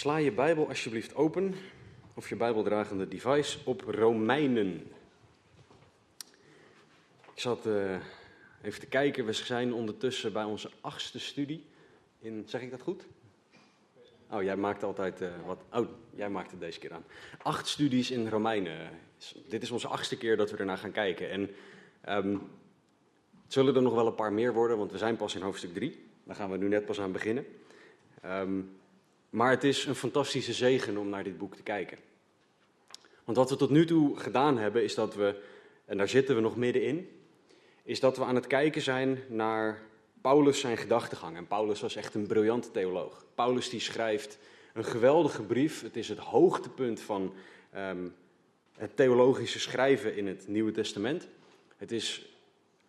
sla je Bijbel alsjeblieft open, of je Bijbeldragende device, op Romeinen. Ik zat eh, even te kijken, we zijn ondertussen bij onze achtste studie. In, zeg ik dat goed? Oh, jij maakt altijd eh, wat. Oh, jij maakt het deze keer aan. Acht studies in Romeinen. Dit is onze achtste keer dat we ernaar gaan kijken. En ehm, het zullen er nog wel een paar meer worden, want we zijn pas in hoofdstuk 3. Daar gaan we nu net pas aan beginnen. Ehm, maar het is een fantastische zegen om naar dit boek te kijken. Want wat we tot nu toe gedaan hebben, is dat we, en daar zitten we nog middenin, is dat we aan het kijken zijn naar Paulus zijn gedachtegang. En Paulus was echt een briljante theoloog. Paulus die schrijft een geweldige brief. Het is het hoogtepunt van ehm, het theologische schrijven in het Nieuwe Testament. Het is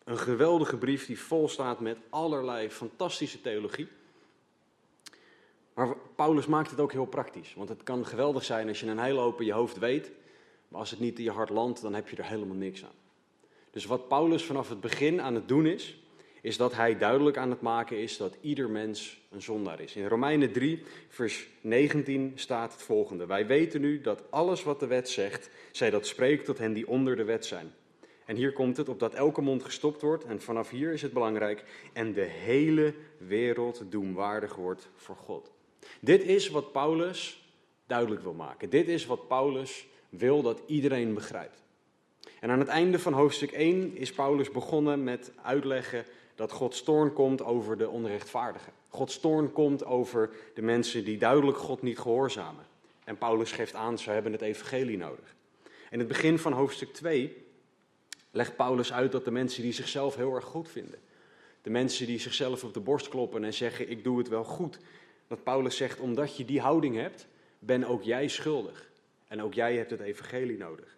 een geweldige brief die vol staat met allerlei fantastische theologie. Maar Paulus maakt het ook heel praktisch. Want het kan geweldig zijn als je een hele hoop in je hoofd weet. Maar als het niet in je hart landt, dan heb je er helemaal niks aan. Dus wat Paulus vanaf het begin aan het doen is, is dat hij duidelijk aan het maken is dat ieder mens een zondaar is. In Romeinen 3, vers 19 staat het volgende. Wij weten nu dat alles wat de wet zegt, zij dat spreekt tot hen die onder de wet zijn. En hier komt het op dat elke mond gestopt wordt, en vanaf hier is het belangrijk, en de hele wereld doemwaardig wordt voor God. Dit is wat Paulus duidelijk wil maken. Dit is wat Paulus wil dat iedereen begrijpt. En aan het einde van hoofdstuk 1 is Paulus begonnen met uitleggen dat Gods toorn komt over de onrechtvaardigen. Gods toorn komt over de mensen die duidelijk God niet gehoorzamen. En Paulus geeft aan, ze hebben het evangelie nodig. In het begin van hoofdstuk 2 legt Paulus uit dat de mensen die zichzelf heel erg goed vinden, de mensen die zichzelf op de borst kloppen en zeggen ik doe het wel goed, dat Paulus zegt omdat je die houding hebt, ben ook jij schuldig. En ook jij hebt het evangelie nodig.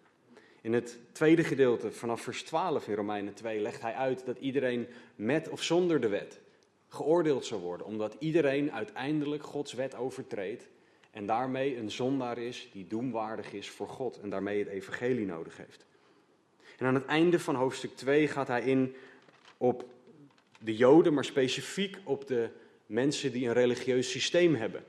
In het tweede gedeelte, vanaf vers 12 in Romeinen 2, legt hij uit dat iedereen met of zonder de wet geoordeeld zou worden, omdat iedereen uiteindelijk Gods wet overtreedt en daarmee een zondaar is die doemwaardig is voor God en daarmee het evangelie nodig heeft. En aan het einde van hoofdstuk 2 gaat hij in op de Joden, maar specifiek op de mensen die een religieus systeem hebben,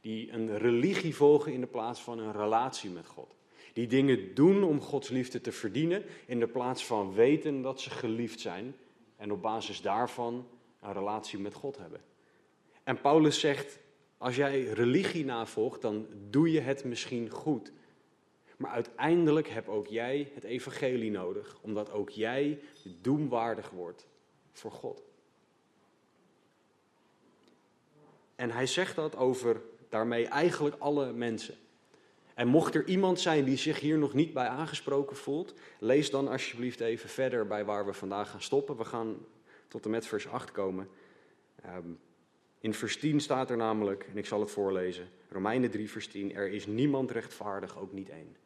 die een religie volgen in de plaats van een relatie met God. Die dingen doen om Gods liefde te verdienen, in de plaats van weten dat ze geliefd zijn en op basis daarvan een relatie met God hebben. En Paulus zegt, als jij religie navolgt, dan doe je het misschien goed. Maar uiteindelijk heb ook jij het evangelie nodig, omdat ook jij doemwaardig wordt voor God. En hij zegt dat over daarmee eigenlijk alle mensen. En mocht er iemand zijn die zich hier nog niet bij aangesproken voelt, lees dan alsjeblieft even verder bij waar we vandaag gaan stoppen. We gaan tot en met vers 8 komen. Ehm, in vers 10 staat er namelijk, en ik zal het voorlezen, Romeinen 3 vers 10, er is niemand rechtvaardig, ook niet één.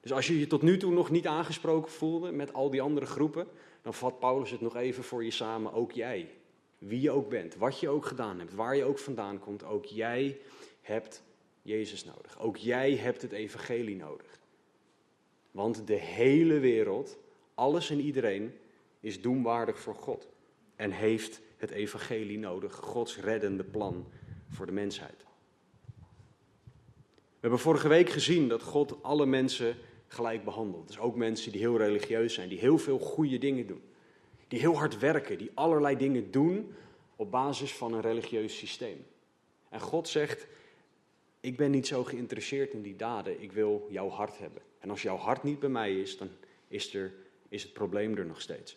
Dus als je je tot nu toe nog niet aangesproken voelde met al die andere groepen, dan vat Paulus het nog even voor je samen, ook jij. Wie je ook bent, wat je ook gedaan hebt, waar je ook vandaan komt, ook jij hebt Jezus nodig. Ook jij hebt het evangelie nodig. Want de hele wereld, alles en iedereen, is doemwaardig voor God. En heeft het evangelie nodig, Gods reddende plan voor de mensheid. We hebben vorige week gezien dat God alle mensen gelijk behandelt. Dus ook mensen die heel religieus zijn, die heel veel goede dingen doen. Die heel hard werken, die allerlei dingen doen op basis van een religieus systeem. En God zegt, ik ben niet zo geïnteresseerd in die daden, ik wil jouw hart hebben. En als jouw hart niet bij mij is, dan is, er, is het probleem er nog steeds.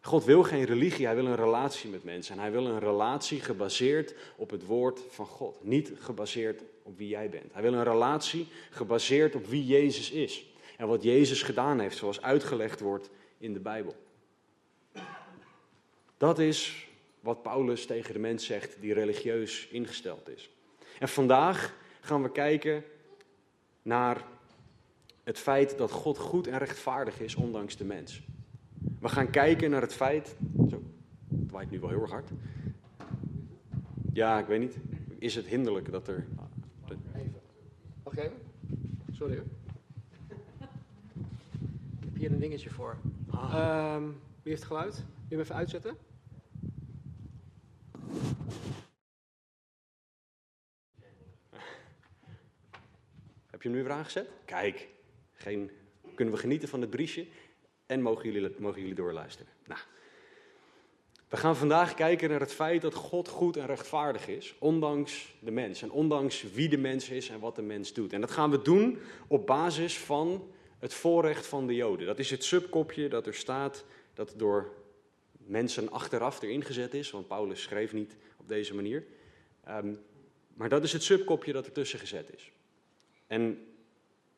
God wil geen religie, hij wil een relatie met mensen. En hij wil een relatie gebaseerd op het woord van God. Niet gebaseerd op wie jij bent. Hij wil een relatie gebaseerd op wie Jezus is. En wat Jezus gedaan heeft, zoals uitgelegd wordt in de Bijbel. Dat is wat Paulus tegen de mens zegt die religieus ingesteld is. En vandaag gaan we kijken naar het feit dat God goed en rechtvaardig is, ondanks de mens. We gaan kijken naar het feit. Zo, het waait nu wel heel erg hard. Ja, ik weet niet. Is het hinderlijk dat er. Even. Wacht even. Sorry hoor. Ik heb hier een dingetje voor. Ah. Ehm, wie heeft geluid? Wil je hem even uitzetten? Heb je hem nu weer aangezet? Kijk, geen, kunnen we genieten van het briesje en mogen jullie, mogen jullie doorluisteren. Nou, we gaan vandaag kijken naar het feit dat God goed en rechtvaardig is, ondanks de mens en ondanks wie de mens is en wat de mens doet. En dat gaan we doen op basis van het voorrecht van de Joden. Dat is het subkopje dat er staat, dat door mensen achteraf erin gezet is, want Paulus schreef niet op deze manier. Ehm, maar dat is het subkopje dat ertussen gezet is. En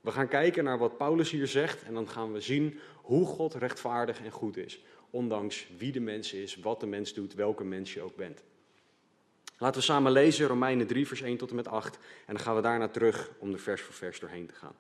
we gaan kijken naar wat Paulus hier zegt en dan gaan we zien hoe God rechtvaardig en goed is. Ondanks wie de mens is, wat de mens doet, welke mens je ook bent. Laten we samen lezen Romeinen 3, vers 1 tot en met 8. En dan gaan we daarna terug om er vers voor vers doorheen te gaan.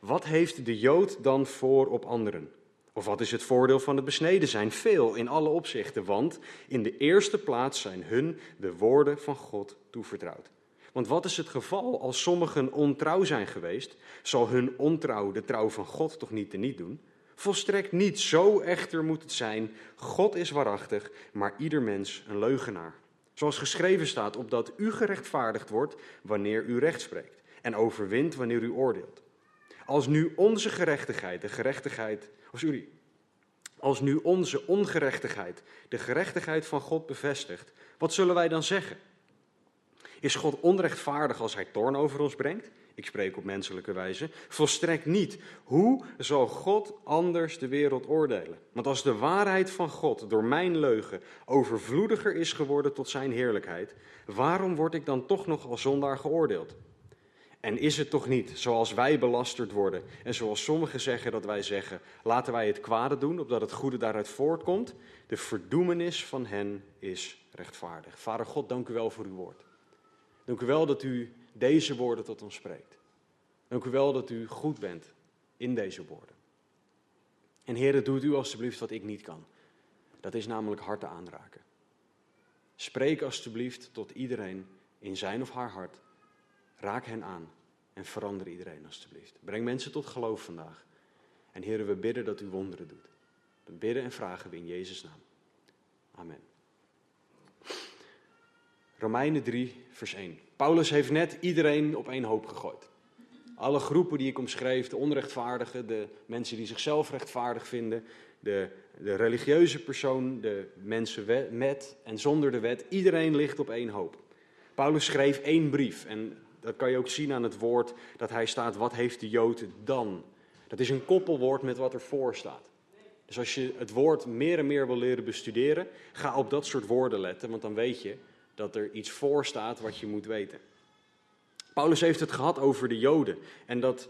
Wat heeft de Jood dan voor op anderen? Of wat is het voordeel van het besneden zijn? Veel in alle opzichten, want in de eerste plaats zijn hun de woorden van God toevertrouwd. Want wat is het geval als sommigen ontrouw zijn geweest? Zal hun ontrouw de trouw van God toch niet teniet doen? Volstrekt niet, zo echter moet het zijn. God is waarachtig, maar ieder mens een leugenaar. Zoals geschreven staat, opdat u gerechtvaardigd wordt wanneer u recht spreekt en overwint wanneer u oordeelt. Als nu onze gerechtigheid, de gerechtigheid, oh als nu onze ongerechtigheid de gerechtigheid van God bevestigt, wat zullen wij dan zeggen? Is God onrechtvaardig als hij toorn over ons brengt? Ik spreek op menselijke wijze. Volstrekt niet. Hoe zal God anders de wereld oordelen? Want als de waarheid van God door mijn leugen overvloediger is geworden tot zijn heerlijkheid, waarom word ik dan toch nog als zondaar geoordeeld? En is het toch niet zoals wij belasterd worden en zoals sommigen zeggen dat wij zeggen, laten wij het kwade doen, opdat het goede daaruit voortkomt? De verdoemenis van hen is rechtvaardig. Vader God, dank u wel voor uw woord. Dank u wel dat u deze woorden tot ons spreekt. Dank u wel dat u goed bent in deze woorden. En heren, doet u alstublieft wat ik niet kan. Dat is namelijk harten aanraken. Spreek alstublieft tot iedereen in zijn of haar hart. Raak hen aan en verander iedereen alstublieft. Breng mensen tot geloof vandaag. En heren, we bidden dat u wonderen doet. We bidden en vragen we in Jezus' naam. Amen. Romeinen 3, vers 1. Paulus heeft net iedereen op één hoop gegooid. Alle groepen die ik omschreef, de onrechtvaardigen, de mensen die zichzelf rechtvaardig vinden, de, de religieuze persoon, de mensen met en zonder de wet, iedereen ligt op één hoop. Paulus schreef één brief en dat kan je ook zien aan het woord dat hij staat, wat heeft de Jood dan? Dat is een koppelwoord met wat ervoor staat. Dus als je het woord meer en meer wil leren bestuderen, ga op dat soort woorden letten, want dan weet je dat er iets voor staat wat je moet weten. Paulus heeft het gehad over de Joden en dat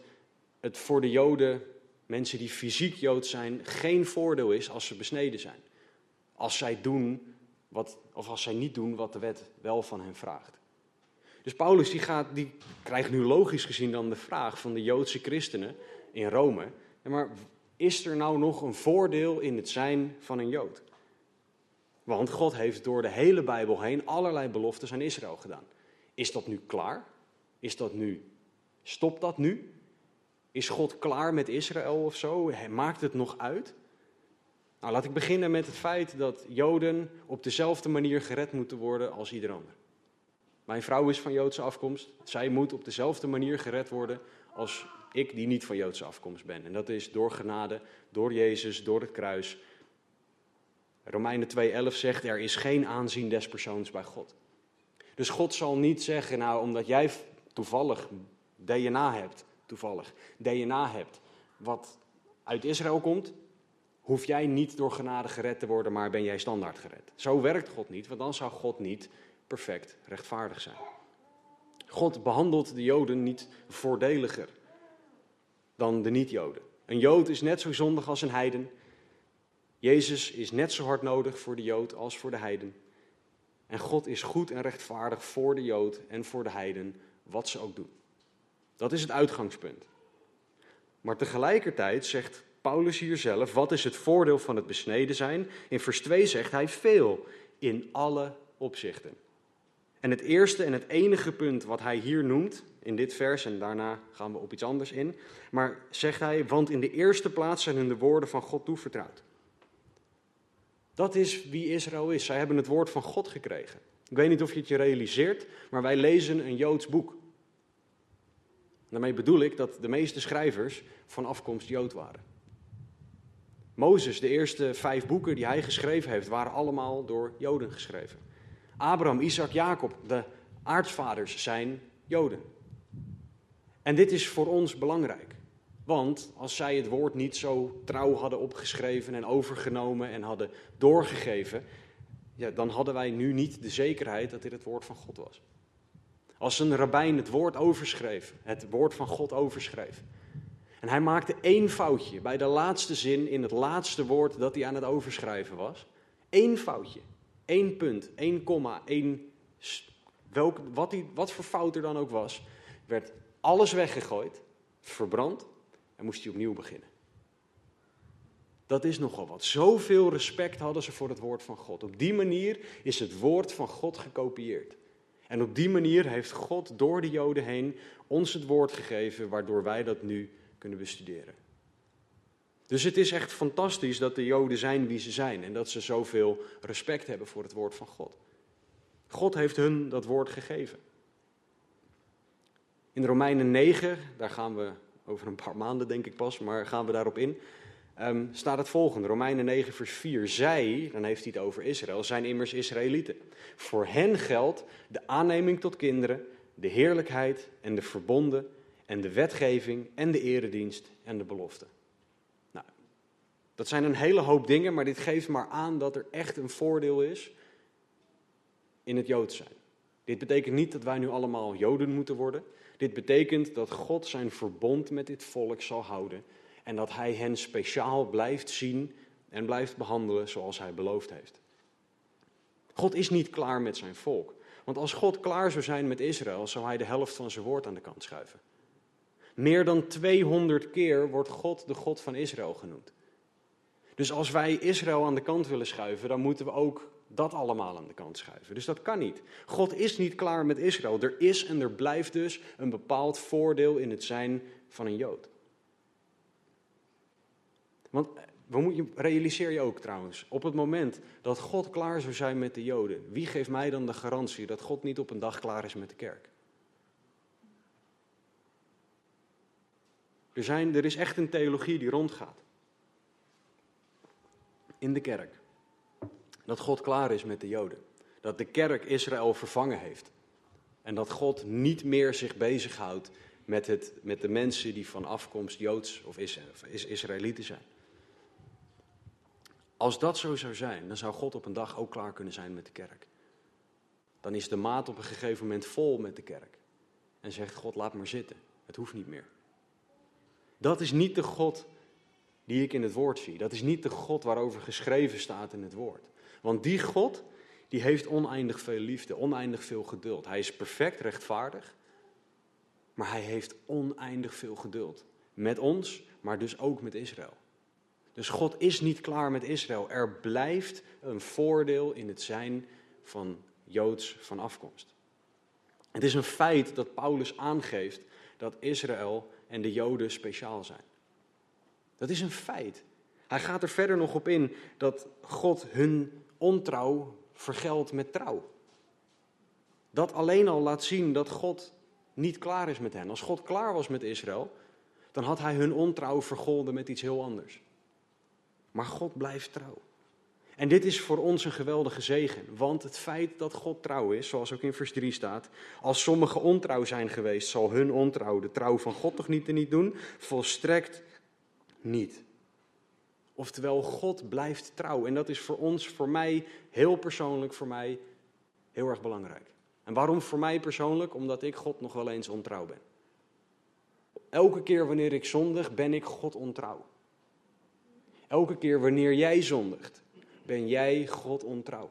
het voor de Joden, mensen die fysiek Jood zijn, geen voordeel is als ze besneden zijn. Als zij doen wat, of als zij niet doen wat de wet wel van hen vraagt. Dus Paulus die gaat, die krijgt nu logisch gezien dan de vraag van de Joodse christenen in Rome. Maar is er nou nog een voordeel in het zijn van een Jood? Want God heeft door de hele Bijbel heen allerlei beloftes aan Israël gedaan. Is dat nu klaar? Is dat nu? Stopt dat nu? Is God klaar met Israël of zo? Maakt het nog uit? Nou, laat ik beginnen met het feit dat Joden op dezelfde manier gered moeten worden als ieder ander. Mijn vrouw is van Joodse afkomst. Zij moet op dezelfde manier gered worden als ik, die niet van Joodse afkomst ben. En dat is door genade, door Jezus, door het kruis. Romeinen 2:11 zegt er is geen aanzien des persoons bij God. Dus God zal niet zeggen, nou omdat jij toevallig DNA hebt, toevallig DNA hebt, wat uit Israël komt, hoef jij niet door genade gered te worden, maar ben jij standaard gered. Zo werkt God niet, want dan zou God niet perfect rechtvaardig zijn. God behandelt de Joden niet voordeliger dan de niet-Joden. Een Jood is net zo zondig als een heiden. Jezus is net zo hard nodig voor de Jood als voor de heiden. En God is goed en rechtvaardig voor de Jood en voor de heiden, wat ze ook doen. Dat is het uitgangspunt. Maar tegelijkertijd zegt Paulus hier zelf, wat is het voordeel van het besneden zijn? In vers 2 zegt hij veel, in alle opzichten. En het eerste en het enige punt wat hij hier noemt, in dit vers, en daarna gaan we op iets anders in, maar zegt hij, want in de eerste plaats zijn hun de woorden van God toevertrouwd. Dat is wie Israël is. Zij hebben het woord van God gekregen. Ik weet niet of je het je realiseert, maar wij lezen een Joods boek. Daarmee bedoel ik dat de meeste schrijvers van afkomst Jood waren. Mozes, de eerste vijf boeken die hij geschreven heeft, waren allemaal door Joden geschreven. Abraham, Isaac, Jacob, de aartsvaders zijn Joden. En dit is voor ons belangrijk. Want als zij het woord niet zo trouw hadden opgeschreven en overgenomen en hadden doorgegeven, ja, dan hadden wij nu niet de zekerheid dat dit het woord van God was. Als een rabbijn het woord overschreef, het woord van God overschreef. En hij maakte één foutje bij de laatste zin in het laatste woord dat hij aan het overschrijven was. Eén foutje, één punt, één komma, één. Welk, wat, die, wat voor fout er dan ook was, werd alles weggegooid, verbrand en moest hij opnieuw beginnen. Dat is nogal wat. Zoveel respect hadden ze voor het woord van God. Op die manier is het woord van God gekopieerd. En op die manier heeft God door de Joden heen ons het woord gegeven, waardoor wij dat nu kunnen bestuderen. Dus het is echt fantastisch dat de Joden zijn wie ze zijn en dat ze zoveel respect hebben voor het woord van God. God heeft hun dat woord gegeven. In Romeinen 9, daar gaan we over een paar maanden denk ik pas, maar gaan we daarop in, um, staat het volgende. Romeinen 9 vers 4. Zij, dan heeft hij het over Israël, zijn immers Israëlieten. Voor hen geldt de aanneming tot kinderen, de heerlijkheid en de verbonden en de wetgeving en de eredienst en de belofte. Nou, dat zijn een hele hoop dingen, maar dit geeft maar aan dat er echt een voordeel is in het Jood zijn. Dit betekent niet dat wij nu allemaal Joden moeten worden. Dit betekent dat God zijn verbond met dit volk zal houden en dat hij hen speciaal blijft zien en blijft behandelen zoals hij beloofd heeft. God is niet klaar met zijn volk. Want als God klaar zou zijn met Israël, zou hij de helft van zijn woord aan de kant schuiven. Meer dan 200 keer wordt God de God van Israël genoemd. Dus als wij Israël aan de kant willen schuiven, dan moeten we ook dat allemaal aan de kant schuiven. Dus dat kan niet. God is niet klaar met Israël. Er is en er blijft dus een bepaald voordeel in het zijn van een Jood. Want eh, realiseer je ook trouwens, op het moment dat God klaar zou zijn met de Joden, wie geeft mij dan de garantie dat God niet op een dag klaar is met de kerk? Er, zijn, er is echt een theologie die rondgaat. In de kerk. Dat God klaar is met de Joden. Dat de kerk Israël vervangen heeft. En dat God niet meer zich bezighoudt met, het, met de mensen die van afkomst Joods of Israëlieten zijn. Als dat zo zou zijn, dan zou God op een dag ook klaar kunnen zijn met de kerk. Dan is de maat op een gegeven moment vol met de kerk. En zegt God, laat maar zitten. Het hoeft niet meer. Dat is niet de God die ik in het woord zie. Dat is niet de God waarover geschreven staat in het woord. Want die God, die heeft oneindig veel liefde, oneindig veel geduld. Hij is perfect rechtvaardig, maar hij heeft oneindig veel geduld. Met ons, maar dus ook met Israël. Dus God is niet klaar met Israël. Er blijft een voordeel in het zijn van Joods van afkomst. Het is een feit dat Paulus aangeeft dat Israël en de Joden speciaal zijn. Dat is een feit. Hij gaat er verder nog op in dat God hun ontrouw vergeldt met trouw. Dat alleen al laat zien dat God niet klaar is met hen. Als God klaar was met Israël, dan had hij hun ontrouw vergolden met iets heel anders. Maar God blijft trouw. En dit is voor ons een geweldige zegen, want het feit dat God trouw is, zoals ook in vers 3 staat, als sommigen ontrouw zijn geweest, zal hun ontrouw de trouw van God toch niet niet doen? Volstrekt niet. Oftewel, God blijft trouw. En dat is voor ons, voor mij, heel persoonlijk, voor mij, heel erg belangrijk. En waarom voor mij persoonlijk? Omdat ik God nog wel eens ontrouw ben. Elke keer wanneer ik zondig, ben ik God ontrouw. Elke keer wanneer jij zondigt, ben jij God ontrouw.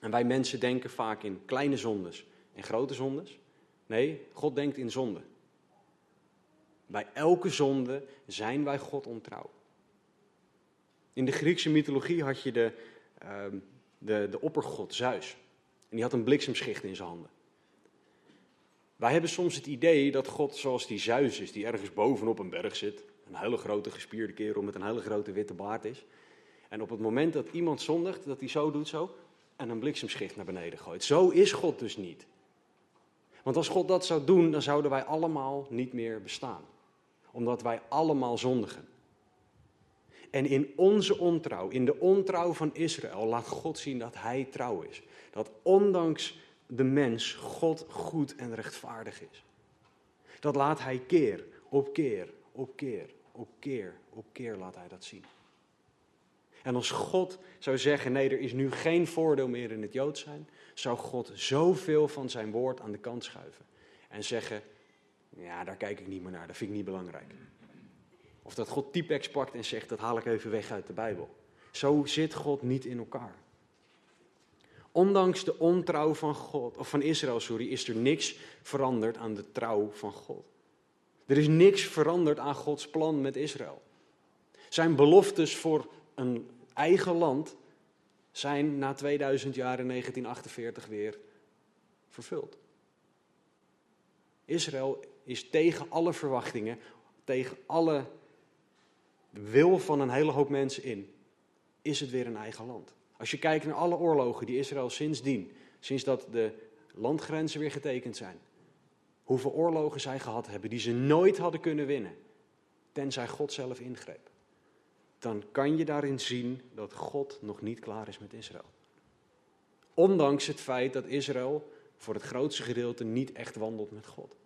En wij mensen denken vaak in kleine zondes en grote zondes. Nee, God denkt in zonde. Bij elke zonde zijn wij God ontrouw. In de Griekse mythologie had je de, uh, de, de oppergod Zeus. En die had een bliksemschicht in zijn handen. Wij hebben soms het idee dat God zoals die Zeus is, die ergens bovenop een berg zit. Een hele grote gespierde kerel met een hele grote witte baard is. En op het moment dat iemand zondigt, dat hij zo doet zo. En een bliksemschicht naar beneden gooit. Zo is God dus niet. Want als God dat zou doen, dan zouden wij allemaal niet meer bestaan. Omdat wij allemaal zondigen. En in onze ontrouw, in de ontrouw van Israël, laat God zien dat Hij trouw is. Dat ondanks de mens God goed en rechtvaardig is. Dat laat Hij keer op keer op keer op keer op keer laat Hij dat zien. En als God zou zeggen: nee, er is nu geen voordeel meer in het Jood zijn, zou God zoveel van zijn woord aan de kant schuiven. En zeggen: ja, daar kijk ik niet meer naar, dat vind ik niet belangrijk. Of dat God typex pakt en zegt: dat haal ik even weg uit de Bijbel. Zo zit God niet in elkaar. Ondanks de ontrouw van God, of van Israël, sorry, is er niks veranderd aan de trouw van God. Er is niks veranderd aan Gods plan met Israël. Zijn beloftes voor een eigen land zijn na 2000 jaar in 1948 weer vervuld. Israël is tegen alle verwachtingen, tegen alle wil van een hele hoop mensen in, is het weer een eigen land. Als je kijkt naar alle oorlogen die Israël sindsdien, sinds dat de landgrenzen weer getekend zijn, hoeveel oorlogen zij gehad hebben die ze nooit hadden kunnen winnen, tenzij God zelf ingreep dan kan je daarin zien dat God nog niet klaar is met Israël. Ondanks het feit dat Israël voor het grootste gedeelte niet echt wandelt met God.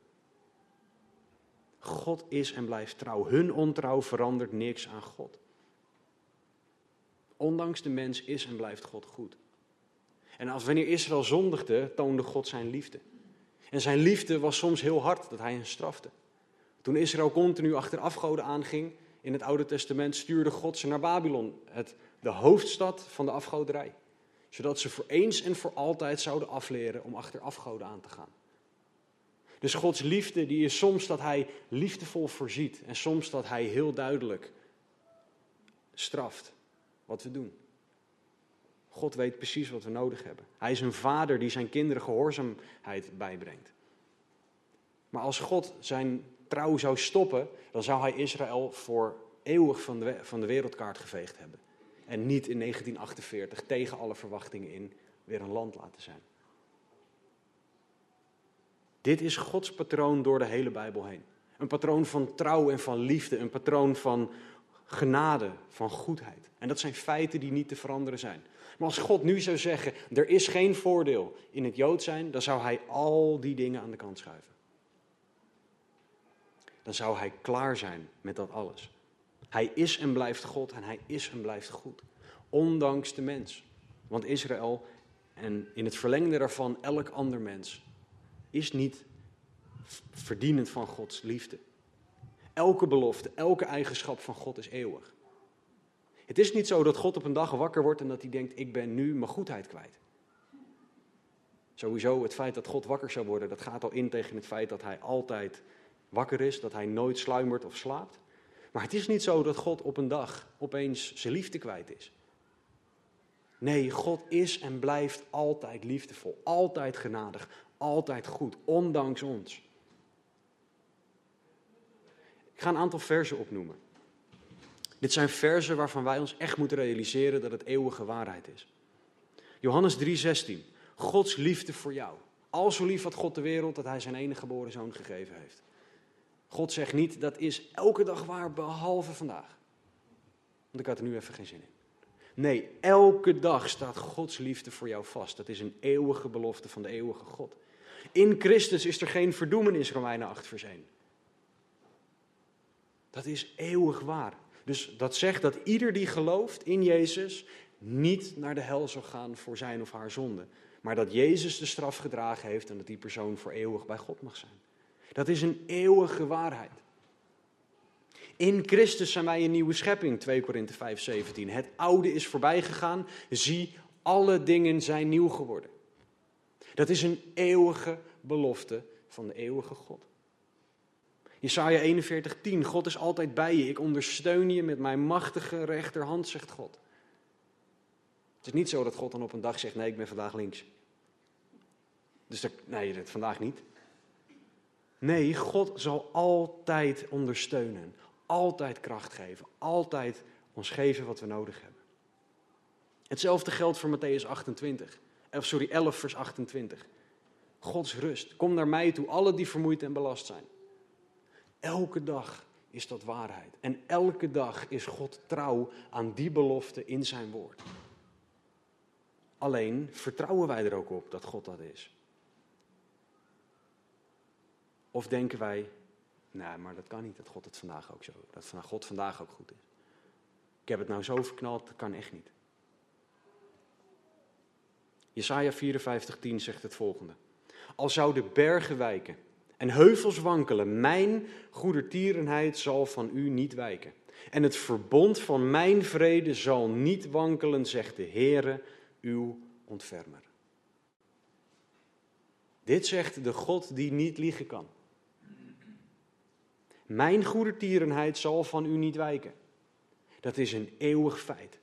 God is en blijft trouw. Hun ontrouw verandert niks aan God. Ondanks de mens is en blijft God goed. En als wanneer Israël zondigde, toonde God zijn liefde. En zijn liefde was soms heel hard dat hij hen strafte. Toen Israël continu achter afgoden aanging, in het Oude Testament stuurde God ze naar Babylon, het, de hoofdstad van de afgoderij. Zodat ze voor eens en voor altijd zouden afleren om achter afgoden aan te gaan. Dus Gods liefde, die is soms dat Hij liefdevol voorziet en soms dat Hij heel duidelijk straft wat we doen. God weet precies wat we nodig hebben. Hij is een vader die zijn kinderen gehoorzaamheid bijbrengt. Maar als God zijn trouw zou stoppen, dan zou hij Israël voor eeuwig van de, van de wereldkaart geveegd hebben. En niet in 1948 tegen alle verwachtingen in weer een land laten zijn. Dit is Gods patroon door de hele Bijbel heen. Een patroon van trouw en van liefde, een patroon van genade, van goedheid. En dat zijn feiten die niet te veranderen zijn. Maar als God nu zou zeggen, er is geen voordeel in het Jood zijn, dan zou hij al die dingen aan de kant schuiven dan zou hij klaar zijn met dat alles. Hij is en blijft God en hij is en blijft goed. Ondanks de mens. Want Israël en in het verlengde daarvan elk ander mens is niet verdienend van Gods liefde. Elke belofte, elke eigenschap van God is eeuwig. Het is niet zo dat God op een dag wakker wordt en dat hij denkt: ik ben nu mijn goedheid kwijt. Sowieso het feit dat God wakker zou worden, dat gaat al in tegen het feit dat hij altijd wakker is, dat hij nooit sluimert of slaapt. Maar het is niet zo dat God op een dag opeens zijn liefde kwijt is. Nee, God is en blijft altijd liefdevol, altijd genadig, altijd goed, ondanks ons. Ik ga een aantal versen opnoemen. Dit zijn versen waarvan wij ons echt moeten realiseren dat het eeuwige waarheid is. Johannes 3:16. Gods liefde voor jou. Al zo lief had God de wereld dat hij zijn enige geboren zoon gegeven heeft. God zegt niet, dat is elke dag waar, behalve vandaag. Want ik had er nu even geen zin in. Nee, elke dag staat Gods liefde voor jou vast. Dat is een eeuwige belofte van de eeuwige God. In Christus is er geen verdoemenis, Romeinen 8 vers 1. Dat is eeuwig waar. Dus dat zegt dat ieder die gelooft in Jezus niet naar de hel zal gaan voor zijn of haar zonde. Maar dat Jezus de straf gedragen heeft en dat die persoon voor eeuwig bij God mag zijn. Dat is een eeuwige waarheid. In Christus zijn wij een nieuwe schepping, 2 Korinthe 5, 17. Het oude is voorbij gegaan, zie, alle dingen zijn nieuw geworden. Dat is een eeuwige belofte van de eeuwige God. Jesaja 41:10, God is altijd bij je. Ik ondersteun je met mijn machtige rechterhand, zegt God. Het is niet zo dat God dan op een dag zegt, nee, ik ben vandaag links. Dus dat, nee, dat vandaag niet. Nee, God zal altijd ondersteunen, altijd kracht geven, altijd ons geven wat we nodig hebben. Hetzelfde geldt voor Matthäus 28, of sorry, 11 vers 28. Gods rust. Kom naar mij toe, alle die vermoeid en belast zijn. Elke dag is dat waarheid. En elke dag is God trouw aan die belofte in zijn woord. Alleen vertrouwen wij er ook op dat God dat is. Of denken wij, nou, maar dat kan niet, dat God het vandaag ook zo, dat God vandaag ook goed is. Ik heb het nou zo verknald, dat kan echt niet. Jesaja 54:10 zegt het volgende. Al zouden bergen wijken en heuvels wankelen, mijn goedertierenheid zal van u niet wijken. En het verbond van mijn vrede zal niet wankelen, zegt de Heere, uw ontfermer. Dit zegt de God die niet liegen kan. Mijn goedertierenheid zal van u niet wijken. Dat is een eeuwig feit.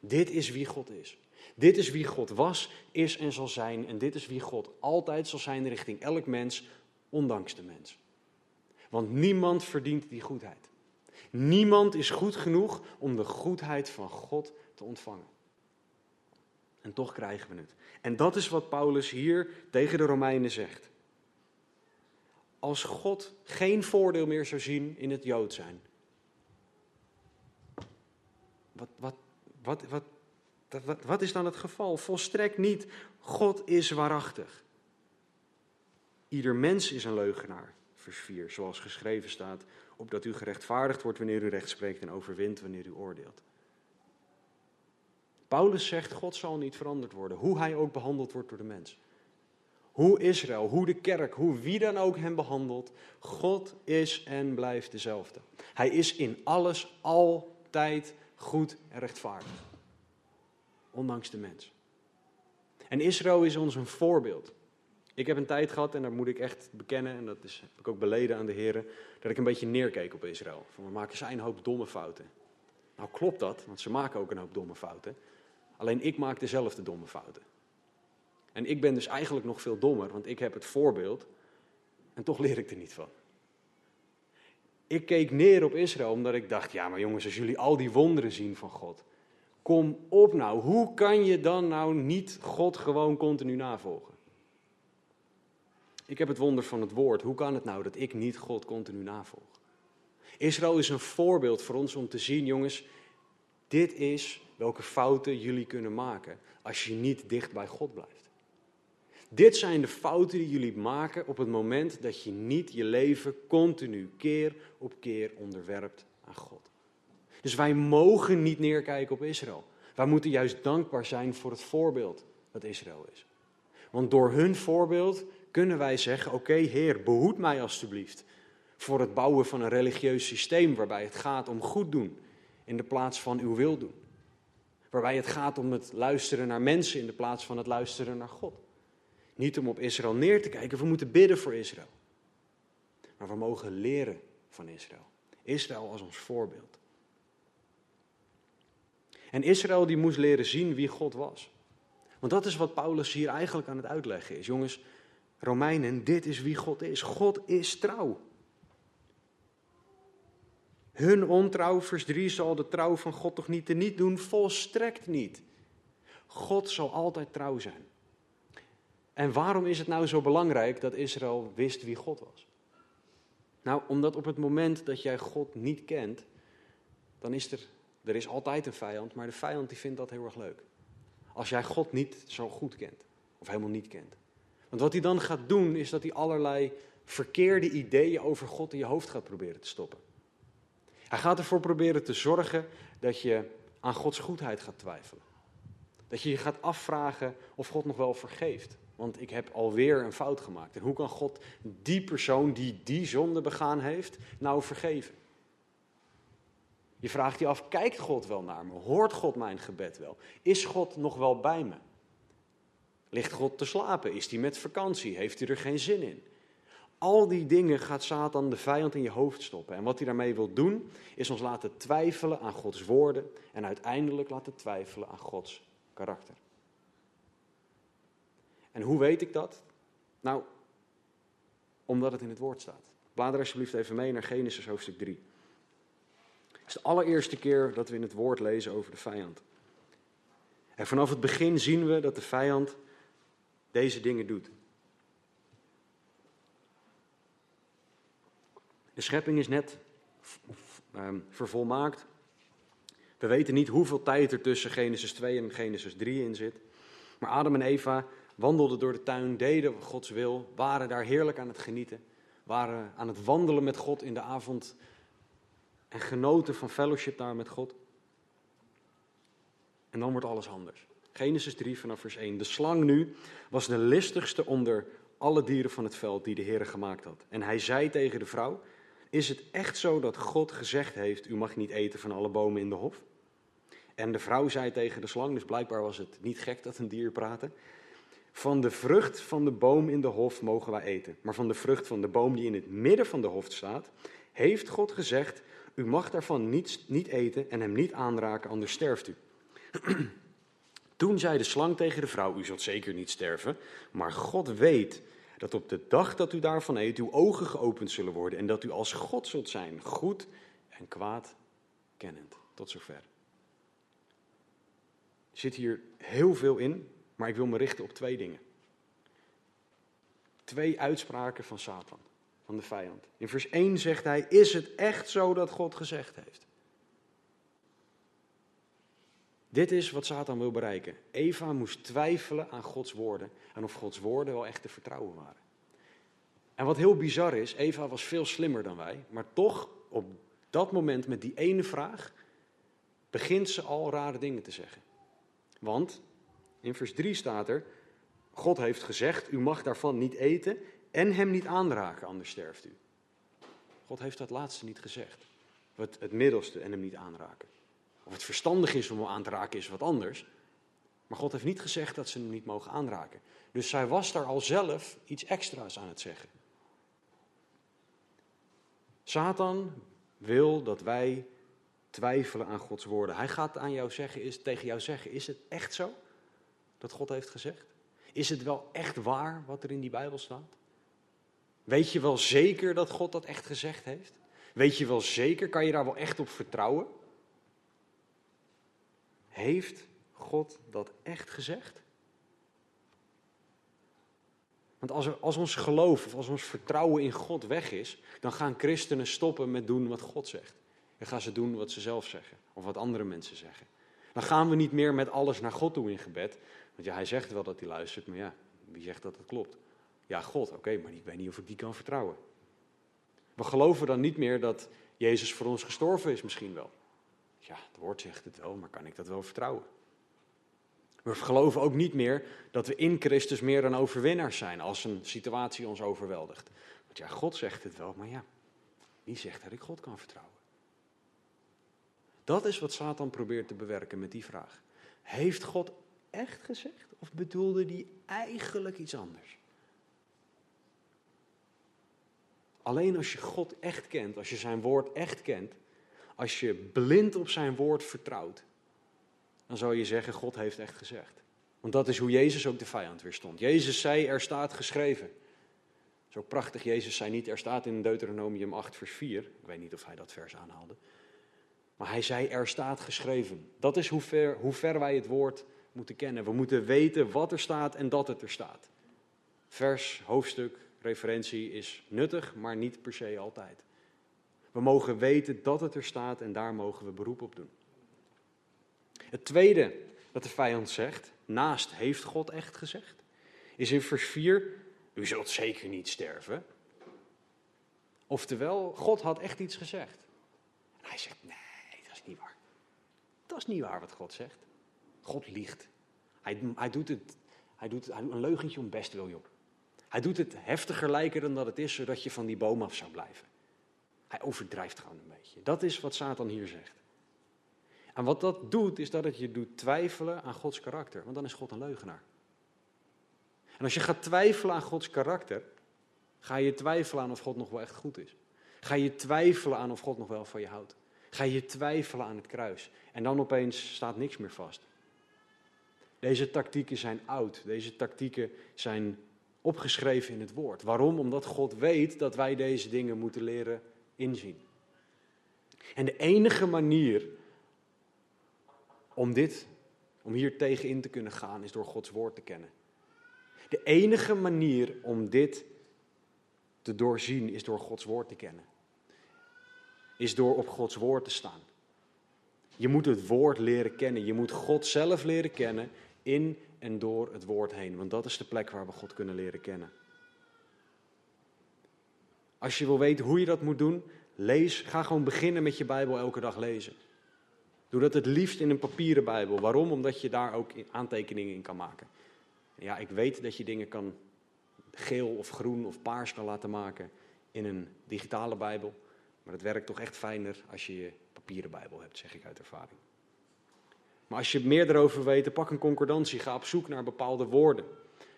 Dit is wie God is. Dit is wie God was, is en zal zijn. En dit is wie God altijd zal zijn richting elk mens, ondanks de mens. Want niemand verdient die goedheid. Niemand is goed genoeg om de goedheid van God te ontvangen. En toch krijgen we het. En dat is wat Paulus hier tegen de Romeinen zegt. Als God geen voordeel meer zou zien in het Jood zijn. Wat, wat, wat, wat, wat, is dan het geval? Volstrekt niet. God is waarachtig. Ieder mens is een leugenaar, vers 4, zoals geschreven staat, opdat u gerechtvaardigd wordt wanneer u recht spreekt en overwint wanneer u oordeelt. Paulus zegt, God zal niet veranderd worden, hoe hij ook behandeld wordt door de mens. Hoe Israël, hoe de kerk, hoe wie dan ook hem behandelt, God is en blijft dezelfde. Hij is in alles altijd goed en rechtvaardig ondanks de mens. En Israël is ons een voorbeeld. Ik heb een tijd gehad, en daar moet ik echt bekennen, en dat is, heb ik ook beleden aan de heren, dat ik een beetje neerkeek op Israël. Van we maken zij een hoop domme fouten. Nou klopt dat, want ze maken ook een hoop domme fouten. Alleen ik maak dezelfde domme fouten. En ik ben dus eigenlijk nog veel dommer, want ik heb het voorbeeld en toch leer ik er niet van. Ik keek neer op Israël omdat ik dacht, ja maar jongens, als jullie al die wonderen zien van God, Kom op nou, hoe kan je dan nou niet God gewoon continu navolgen? Ik heb het wonder van het woord. Hoe kan het nou dat ik niet God continu navolg? Israël is een voorbeeld voor ons om te zien, jongens, dit is welke fouten jullie kunnen maken als je niet dicht bij God blijft. Dit zijn de fouten die jullie maken op het moment dat je niet je leven continu keer op keer onderwerpt aan God. Dus wij mogen niet neerkijken op Israël. Wij moeten juist dankbaar zijn voor het voorbeeld dat Israël is. Want door hun voorbeeld kunnen wij zeggen: Oké, Heer, behoed mij alstublieft voor het bouwen van een religieus systeem waarbij het gaat om goed doen in de plaats van uw wil doen. Waarbij het gaat om het luisteren naar mensen in de plaats van het luisteren naar God. Niet om op Israël neer te kijken, we moeten bidden voor Israël. Maar we mogen leren van Israël. Israël als ons voorbeeld. En Israël die moest leren zien wie God was. Want dat is wat Paulus hier eigenlijk aan het uitleggen is. Jongens, Romeinen, dit is wie God is. God is trouw. Hun ontrouw, vers 3, zal de trouw van God toch niet te niet doen? Volstrekt niet. God zal altijd trouw zijn. En waarom is het nou zo belangrijk dat Israël wist wie God was? Nou, omdat op het moment dat jij God niet kent, dan is er er is altijd een vijand, maar de vijand die vindt dat heel erg leuk. Als jij God niet zo goed kent, of helemaal niet kent. Want wat hij dan gaat doen, is dat hij allerlei verkeerde ideeën over God in je hoofd gaat proberen te stoppen. Hij gaat ervoor proberen te zorgen dat je aan Gods goedheid gaat twijfelen. Dat je je gaat afvragen of God nog wel vergeeft. Want ik heb alweer een fout gemaakt. En hoe kan God die persoon die die zonde begaan heeft, nou vergeven? Je vraagt je af, kijkt God wel naar me? Hoort God mijn gebed wel? Is God nog wel bij me? Ligt God te slapen? Is hij met vakantie? Heeft hij er geen zin in? Al die dingen gaat Satan de vijand in je hoofd stoppen. En wat hij daarmee wil doen, is ons laten twijfelen aan Gods woorden en uiteindelijk laten twijfelen aan Gods karakter. En hoe weet ik dat? Nou, omdat het in het woord staat. Blader alsjeblieft even mee naar Genesis hoofdstuk 3. Het is de allereerste keer dat we in het woord lezen over de vijand. En vanaf het begin zien we dat de vijand deze dingen doet. De schepping is net um, vervolmaakt. We weten niet hoeveel tijd er tussen Genesis 2 en Genesis 3 in zit. Maar Adam en Eva wandelden door de tuin, deden Gods wil, waren daar heerlijk aan het genieten, waren aan het wandelen met God in de avond en genoten van fellowship daar met God. En dan wordt alles anders. Genesis 3 vanaf vers 1. De slang nu was de listigste onder alle dieren van het veld die de Heer gemaakt had. En hij zei tegen de vrouw, is het echt zo dat God gezegd heeft, u mag niet eten van alle bomen in de hof? En de vrouw zei tegen de slang, dus blijkbaar was het niet gek dat een dier praatte. Van de vrucht van de boom in de hof mogen wij eten. Maar van de vrucht van de boom die in het midden van de hof staat, heeft God gezegd: U mag daarvan niet, niet eten en hem niet aanraken, anders sterft u. Toen zei de slang tegen de vrouw: U zult zeker niet sterven, maar God weet dat op de dag dat u daarvan eet, uw ogen geopend zullen worden en dat u als God zult zijn, goed en kwaad kennend. Tot zover. Er zit hier heel veel in, maar ik wil me richten op twee dingen. Twee uitspraken van Satan, van de vijand. In vers 1 zegt hij: Is het echt zo dat God gezegd heeft? Dit is wat Satan wil bereiken. Eva moest twijfelen aan Gods woorden en of Gods woorden wel echt te vertrouwen waren. En wat heel bizar is, Eva was veel slimmer dan wij, maar toch op dat moment met die ene vraag begint ze al rare dingen te zeggen. Want in vers 3 staat er: God heeft gezegd: U mag daarvan niet eten en hem niet aanraken, anders sterft u. God heeft dat laatste niet gezegd. Het, het middelste en hem niet aanraken. Of het verstandig is om hem aan te raken, is wat anders. Maar God heeft niet gezegd dat ze hem niet mogen aanraken. Dus zij was daar al zelf iets extra's aan het zeggen. Satan wil dat wij twijfelen aan Gods woorden. Hij gaat aan jou zeggen, is, tegen jou zeggen: Is het echt zo dat God heeft gezegd? Is het wel echt waar wat er in die Bijbel staat? Weet je wel zeker dat God dat echt gezegd heeft? Weet je wel zeker, kan je daar wel echt op vertrouwen? Heeft God dat echt gezegd? Want als, als ons geloof of als ons vertrouwen in God weg is, dan gaan christenen stoppen met doen wat God zegt. Dan gaan ze doen wat ze zelf zeggen of wat andere mensen zeggen. Dan gaan we niet meer met alles naar God toe in gebed. Want ja, hij zegt wel dat hij luistert, maar ja, wie zegt dat het klopt? Ja, God, oké, maar ik weet niet of ik die kan vertrouwen. We geloven dan niet meer dat Jezus voor ons gestorven is, misschien wel. Ja, het woord zegt het wel, maar kan ik dat wel vertrouwen? We geloven ook niet meer dat we in Christus meer dan overwinnaars zijn als een situatie ons overweldigt. Want ja, God zegt het wel, maar ja, wie zegt dat ik God kan vertrouwen? Dat is wat Satan probeert te bewerken met die vraag. Heeft God echt gezegd of bedoelde hij eigenlijk iets anders? Alleen als je God echt kent, als je zijn woord echt kent, als je blind op zijn woord vertrouwt, dan zou je zeggen, God heeft echt gezegd. Want dat is hoe Jezus ook de vijand weerstond. Jezus zei, er staat geschreven. Zo prachtig, Jezus zei niet, er staat in Deuteronomium 8 vers 4. Ik weet niet of hij dat vers aanhaalde. Maar hij zei, er staat geschreven. Dat is hoe ver, hoe ver wij het woord moeten kennen. We moeten weten wat er staat en dat het er staat. Vers, hoofdstuk, referentie is nuttig, maar niet per se altijd. We mogen weten dat het er staat en daar mogen we beroep op doen. Het tweede dat de vijand zegt, naast heeft God echt gezegd, is in vers 4, u zult zeker niet sterven. Oftewel, God had echt iets gezegd. Hij zegt, nee, dat is niet waar. Dat is niet waar wat God zegt. God liegt. Hij, hij, doet, het, hij doet een leugentje om best wil, joh. Hij doet het heftiger lijken dan dat het is, zodat je van die boom af zou blijven. Hij overdrijft gewoon een beetje. Dat is wat Satan hier zegt. En wat dat doet, is dat het je doet twijfelen aan Gods karakter. Want dan is God een leugenaar. En als je gaat twijfelen aan Gods karakter, Ga je twijfelen aan of God nog wel echt goed is? Ga je twijfelen aan of God nog wel van je houdt? Ga je twijfelen aan het kruis? En dan opeens staat niks meer vast. Deze tactieken zijn oud. Deze tactieken zijn opgeschreven in het woord. Waarom? Omdat God weet dat wij deze dingen moeten leren inzien. En de enige manier om dit, om hier tegenin te kunnen gaan, is door Gods woord te kennen. De enige manier om dit te doorzien is door Gods woord te kennen. Is door op Gods woord te staan. Je moet het woord leren kennen. Je moet God zelf leren kennen in en door het woord heen. Want dat is de plek waar we God kunnen leren kennen. Als je wil weten hoe je dat moet doen, lees, ga gewoon beginnen met je Bijbel elke dag lezen. Doe dat het liefst in een papieren Bijbel. Waarom? Omdat je daar ook aantekeningen in kan maken. Ja, ik weet dat je dingen kan geel of groen of paars kan laten maken in een digitale Bijbel. Maar het werkt toch echt fijner als je je papieren Bijbel hebt, zeg ik uit ervaring. Maar als je meer erover weet, pak een concordantie, ga op zoek naar bepaalde woorden.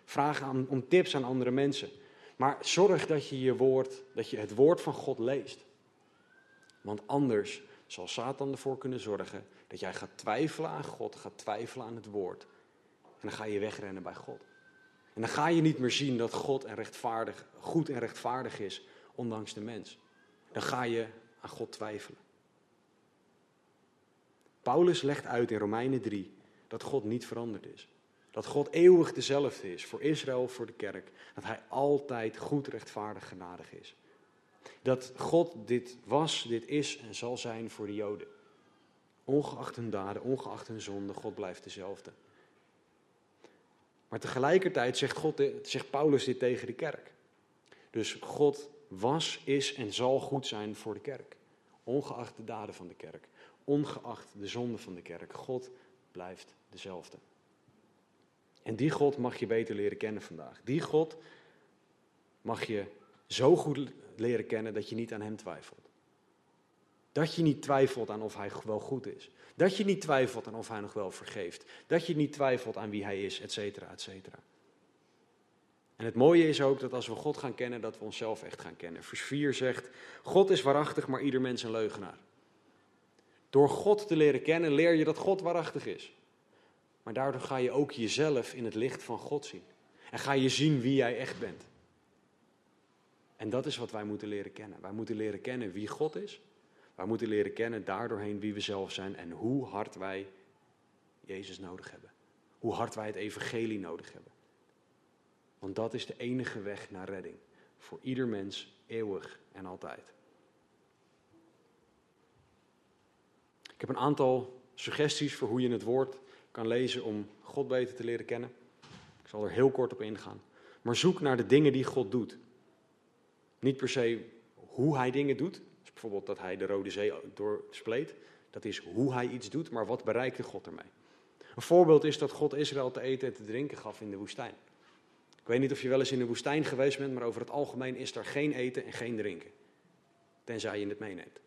Vraag aan, om tips aan andere mensen. Maar zorg dat je, je woord, dat je het woord van God leest. Want anders zal Satan ervoor kunnen zorgen dat jij gaat twijfelen aan God, gaat twijfelen aan het woord. En dan ga je wegrennen bij God. En dan ga je niet meer zien dat God en rechtvaardig, goed en rechtvaardig is, ondanks de mens. Dan ga je aan God twijfelen. Paulus legt uit in Romeinen 3 dat God niet veranderd is. Dat God eeuwig dezelfde is voor Israël, voor de kerk. Dat hij altijd goed, rechtvaardig, genadig is. Dat God dit was, dit is en zal zijn voor de Joden. Ongeacht hun daden, ongeacht hun zonde, God blijft dezelfde. Maar tegelijkertijd zegt, God, zegt Paulus dit tegen de kerk. Dus God was, is en zal goed zijn voor de kerk. Ongeacht de daden van de kerk. Ongeacht de zonde van de kerk. God blijft dezelfde. En die God mag je beter leren kennen vandaag. Die God mag je zo goed leren kennen dat je niet aan Hem twijfelt. Dat je niet twijfelt aan of Hij wel goed is. Dat je niet twijfelt aan of Hij nog wel vergeeft. Dat je niet twijfelt aan wie Hij is, et cetera, et cetera. En het mooie is ook dat als we God gaan kennen, dat we onszelf echt gaan kennen. Vers 4 zegt, God is waarachtig, maar ieder mens een leugenaar. Door God te leren kennen, leer je dat God waarachtig is. Maar daardoor ga je ook jezelf in het licht van God zien. En ga je zien wie jij echt bent. En dat is wat wij moeten leren kennen. Wij moeten leren kennen wie God is. Wij moeten leren kennen daardoorheen wie we zelf zijn en hoe hard wij Jezus nodig hebben. Hoe hard wij het evangelie nodig hebben. Want dat is de enige weg naar redding. Voor ieder mens, eeuwig en altijd. Ik heb een aantal suggesties voor hoe je het woord kan lezen om God beter te leren kennen. Ik zal er heel kort op ingaan. Maar zoek naar de dingen die God doet. Niet per se hoe hij dingen doet. Dus bijvoorbeeld dat hij de Rode Zee doorspleet. Dat is hoe hij iets doet, maar wat bereikte God ermee? Een voorbeeld is dat God Israël te eten en te drinken gaf in de woestijn. Ik weet niet of je wel eens in de woestijn geweest bent, maar over het algemeen is er geen eten en geen drinken. Tenzij je het meeneemt.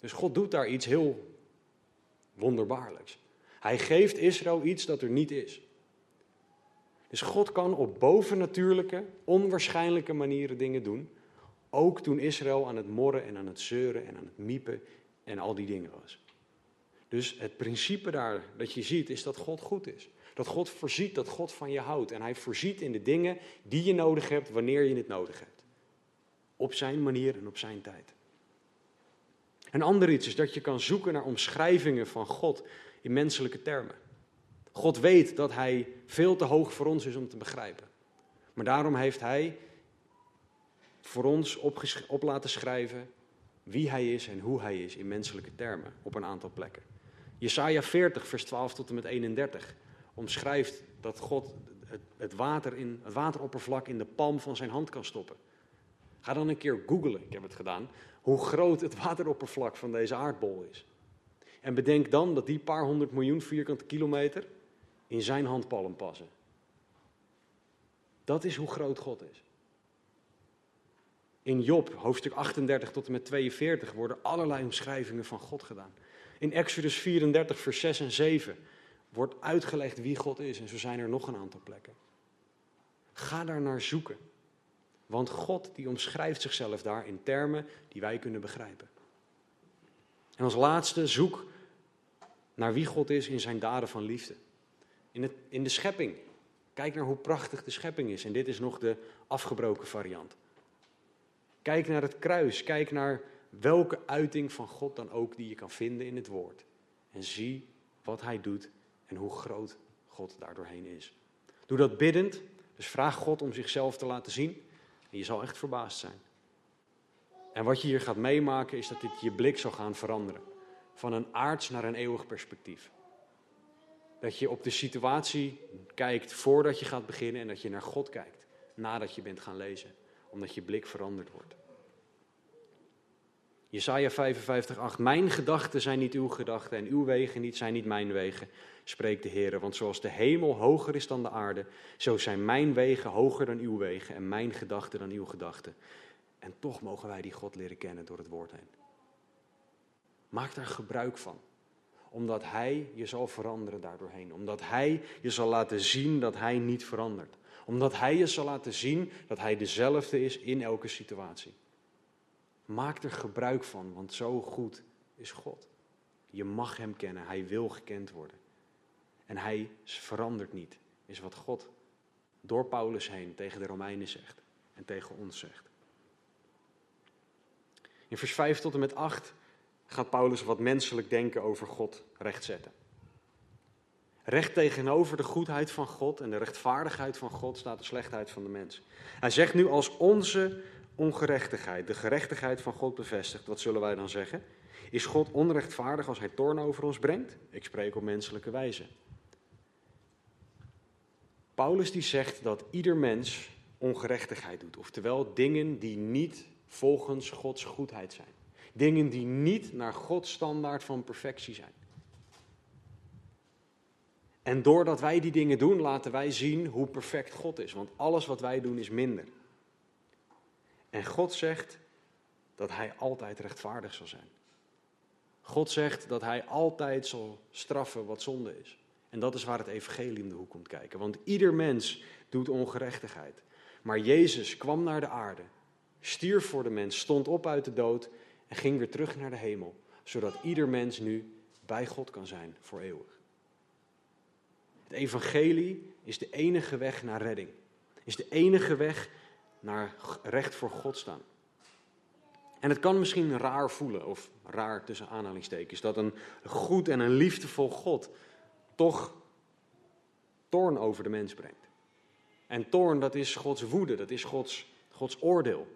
Dus God doet daar iets heel wonderbaarlijks. Hij geeft Israël iets dat er niet is. Dus God kan op bovennatuurlijke, onwaarschijnlijke manieren dingen doen. Ook toen Israël aan het morren en aan het zeuren en aan het miepen en al die dingen was. Dus het principe daar dat je ziet is dat God goed is. Dat God voorziet, dat God van je houdt. En hij voorziet in de dingen die je nodig hebt wanneer je het nodig hebt. Op zijn manier en op zijn tijd. Een ander iets is dat je kan zoeken naar omschrijvingen van God in menselijke termen. God weet dat Hij veel te hoog voor ons is om te begrijpen. Maar daarom heeft Hij voor ons op laten schrijven wie Hij is en hoe Hij is in menselijke termen op een aantal plekken. Jesaja 40, vers 12 tot en met 31 omschrijft dat God het, water in, het wateroppervlak in de palm van zijn hand kan stoppen. Ga dan een keer googlen, ik heb het gedaan, hoe groot het wateroppervlak van deze aardbol is. En bedenk dan dat die paar honderd miljoen vierkante kilometer in zijn handpalm passen. Dat is hoe groot God is. In Job, hoofdstuk 38 tot en met 42, worden allerlei omschrijvingen van God gedaan. In Exodus 34, vers 6 en 7 wordt uitgelegd wie God is. En zo zijn er nog een aantal plekken. Ga daar naar zoeken. Want God die omschrijft zichzelf daar in termen die wij kunnen begrijpen. En als laatste, zoek naar wie God is in zijn daden van liefde. In, het, in de schepping. Kijk naar hoe prachtig de schepping is. En dit is nog de afgebroken variant. Kijk naar het kruis. Kijk naar welke uiting van God dan ook die je kan vinden in het woord. En zie wat hij doet en hoe groot God daardoorheen is. Doe dat biddend. Dus vraag God om zichzelf te laten zien. En je zal echt verbaasd zijn. En wat je hier gaat meemaken is dat dit je blik zal gaan veranderen. Van een aards naar een eeuwig perspectief. Dat je op de situatie kijkt voordat je gaat beginnen en dat je naar God kijkt nadat je bent gaan lezen. Omdat je blik veranderd wordt. Jesaja 55, 8. Mijn gedachten zijn niet uw gedachten en uw wegen niet, zijn niet mijn wegen, spreekt de Heer. Want zoals de hemel hoger is dan de aarde, zo zijn mijn wegen hoger dan uw wegen en mijn gedachten dan uw gedachten. En toch mogen wij die God leren kennen door het woord heen. Maak daar gebruik van. Omdat Hij je zal veranderen daardoorheen. Omdat Hij je zal laten zien dat Hij niet verandert. Omdat Hij je zal laten zien dat Hij dezelfde is in elke situatie. Maak er gebruik van, want zo goed is God. Je mag Hem kennen, Hij wil gekend worden. En Hij verandert niet, is wat God door Paulus heen tegen de Romeinen zegt en tegen ons zegt. In vers 5 tot en met 8 gaat Paulus wat menselijk denken over God rechtzetten. Recht tegenover de goedheid van God en de rechtvaardigheid van God staat de slechtheid van de mens. Hij zegt nu als onze ongerechtigheid de gerechtigheid van God bevestigt, wat zullen wij dan zeggen? Is God onrechtvaardig als hij toorn over ons brengt? Ik spreek op menselijke wijze. Paulus die zegt dat ieder mens ongerechtigheid doet, oftewel dingen die niet volgens Gods goedheid zijn. Dingen die niet naar Gods standaard van perfectie zijn. En doordat wij die dingen doen, laten wij zien hoe perfect God is. Want alles wat wij doen is minder. En God zegt dat Hij altijd rechtvaardig zal zijn. God zegt dat Hij altijd zal straffen wat zonde is. En dat is waar het evangelie in de hoek komt kijken. Want ieder mens doet ongerechtigheid. Maar Jezus kwam naar de aarde, stierf voor de mens, stond op uit de dood en ging weer terug naar de hemel. Zodat ieder mens nu bij God kan zijn voor eeuwig. Het evangelie is de enige weg naar redding. Is de enige weg naar recht voor God staan. En het kan misschien raar voelen, of raar tussen aanhalingstekens, dat een goed en een liefdevol God toch toorn over de mens brengt. En toorn, dat is Gods woede, dat is Gods, Gods oordeel.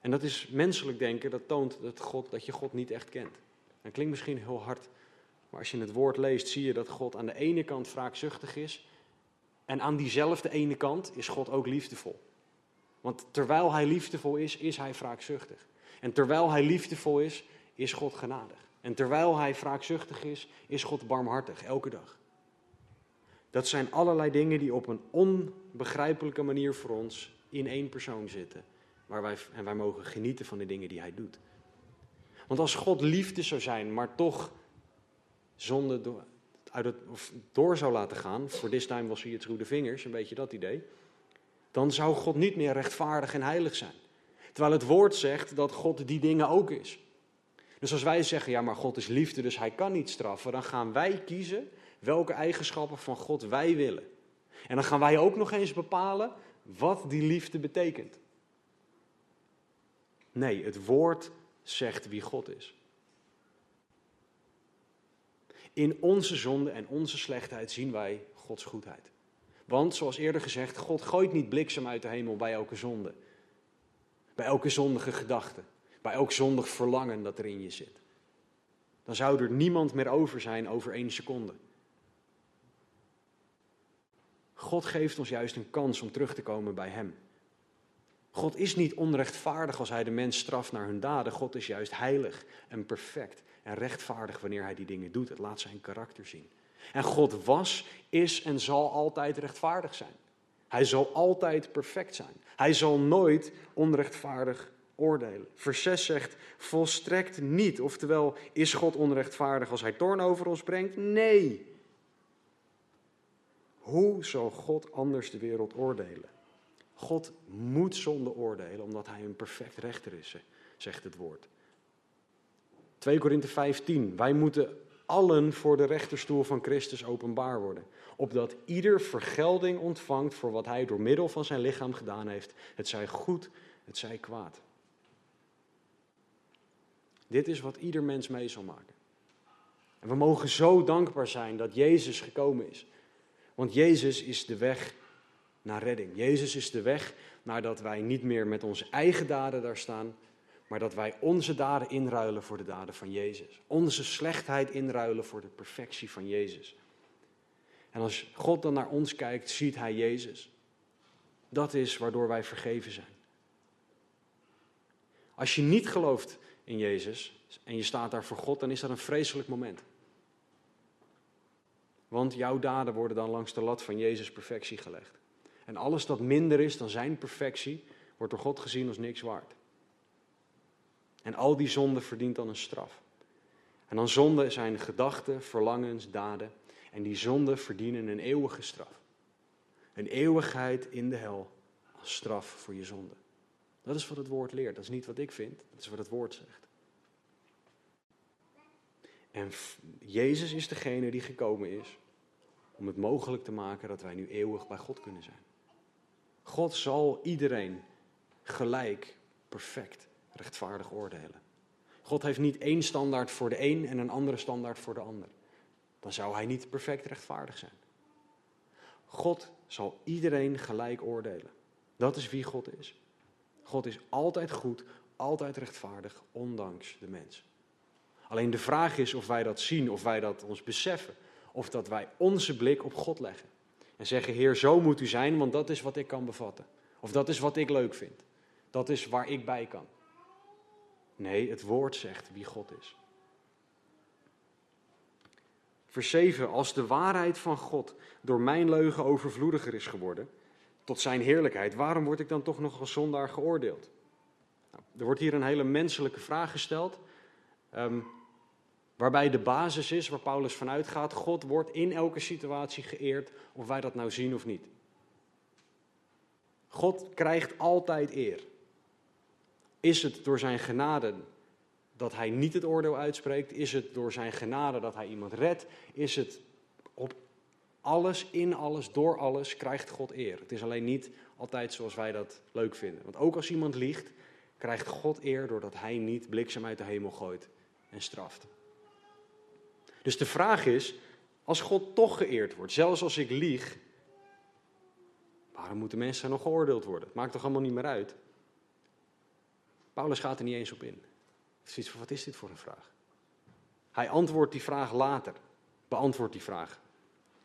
En dat is menselijk denken, dat toont dat, God, dat je God niet echt kent. Dat klinkt misschien heel hard, maar als je het woord leest, zie je dat God aan de ene kant wraakzuchtig is en aan diezelfde ene kant is God ook liefdevol. Want terwijl hij liefdevol is, is hij wraakzuchtig. En terwijl hij liefdevol is, is God genadig. En terwijl hij wraakzuchtig is, is God barmhartig, elke dag. Dat zijn allerlei dingen die op een onbegrijpelijke manier voor ons in één persoon zitten. Waar wij, en wij mogen genieten van de dingen die hij doet. Want als God liefde zou zijn, maar toch zonde uit het, of door zou laten gaan, voor this time was hij het through vingers, een beetje dat idee, dan zou God niet meer rechtvaardig en heilig zijn. Terwijl het woord zegt dat God die dingen ook is. Dus als wij zeggen, ja maar God is liefde, dus hij kan niet straffen, dan gaan wij kiezen welke eigenschappen van God wij willen. En dan gaan wij ook nog eens bepalen wat die liefde betekent. Nee, het woord zegt wie God is. In onze zonde en onze slechtheid zien wij Gods goedheid. Want, zoals eerder gezegd, God gooit niet bliksem uit de hemel bij elke zonde. Bij elke zondige gedachte. Bij elk zondig verlangen dat er in je zit. Dan zou er niemand meer over zijn over één seconde. God geeft ons juist een kans om terug te komen bij Hem. God is niet onrechtvaardig als Hij de mens straft naar hun daden. God is juist heilig en perfect en rechtvaardig wanneer hij die dingen doet. Het laat zijn karakter zien. En God was, is en zal altijd rechtvaardig zijn. Hij zal altijd perfect zijn. Hij zal nooit onrechtvaardig oordelen. Vers 6 zegt volstrekt niet. Oftewel, is God onrechtvaardig als hij toorn over ons brengt? Nee. Hoe zal God anders de wereld oordelen? God moet zonde oordelen omdat hij een perfect rechter is, zegt het woord. 2 Korinthe 15. Wij moeten allen voor de rechterstoel van Christus openbaar worden. Opdat ieder vergelding ontvangt voor wat hij door middel van zijn lichaam gedaan heeft. Het zij goed, het zij kwaad. Dit is wat ieder mens mee zal maken. En we mogen zo dankbaar zijn dat Jezus gekomen is. Want Jezus is de weg naar redding. Jezus is de weg naar dat wij niet meer met onze eigen daden daar staan, maar dat wij onze daden inruilen voor de daden van Jezus. Onze slechtheid inruilen voor de perfectie van Jezus. En als God dan naar ons kijkt, ziet Hij Jezus. Dat is waardoor wij vergeven zijn. Als je niet gelooft in Jezus en je staat daar voor God, dan is dat een vreselijk moment. Want jouw daden worden dan langs de lat van Jezus' perfectie gelegd. En alles dat minder is dan zijn perfectie, wordt door God gezien als niks waard. En al die zonde verdient dan een straf. En dan zonde zijn gedachten, verlangens, daden. En die zonden verdienen een eeuwige straf. Een eeuwigheid in de hel als straf voor je zonde. Dat is wat het woord leert. Dat is niet wat ik vind, dat is wat het woord zegt. En Jezus is degene die gekomen is om het mogelijk te maken dat wij nu eeuwig bij God kunnen zijn. God zal iedereen gelijk, perfect, rechtvaardig oordelen. God heeft niet één standaard voor de een en een andere standaard voor de ander. Dan zou hij niet perfect rechtvaardig zijn. God zal iedereen gelijk oordelen. Dat is wie God is. God is altijd goed, altijd rechtvaardig, ondanks de mens. Alleen de vraag is of wij dat zien, of wij dat ons beseffen, of dat wij onze blik op God leggen. En zeggen, Heer, zo moet u zijn, want dat is wat ik kan bevatten. Of dat is wat ik leuk vind. Dat is waar ik bij kan. Nee, het woord zegt wie God is. Vers 7. Als de waarheid van God door mijn leugen overvloediger is geworden, tot zijn heerlijkheid, waarom word ik dan toch nog als zondaar geoordeeld? Nou, er wordt hier een hele menselijke vraag gesteld. Um, Waarbij de basis is, waar Paulus vanuit gaat, God wordt in elke situatie geëerd, of wij dat nou zien of niet. God krijgt altijd eer. Is het door zijn genade dat hij niet het oordeel uitspreekt? Is het door zijn genade dat hij iemand redt? Is het op alles, in alles, door alles krijgt God eer? Het is alleen niet altijd zoals wij dat leuk vinden. Want ook als iemand liegt, krijgt God eer doordat hij niet bliksem uit de hemel gooit en straft. Dus de vraag is, als God toch geëerd wordt, zelfs als ik lieg, waarom moeten mensen nog geoordeeld worden? Het maakt toch allemaal niet meer uit? Paulus gaat er niet eens op in. Zoiets van, wat is dit voor een vraag? Hij antwoordt die vraag later, beantwoordt die vraag.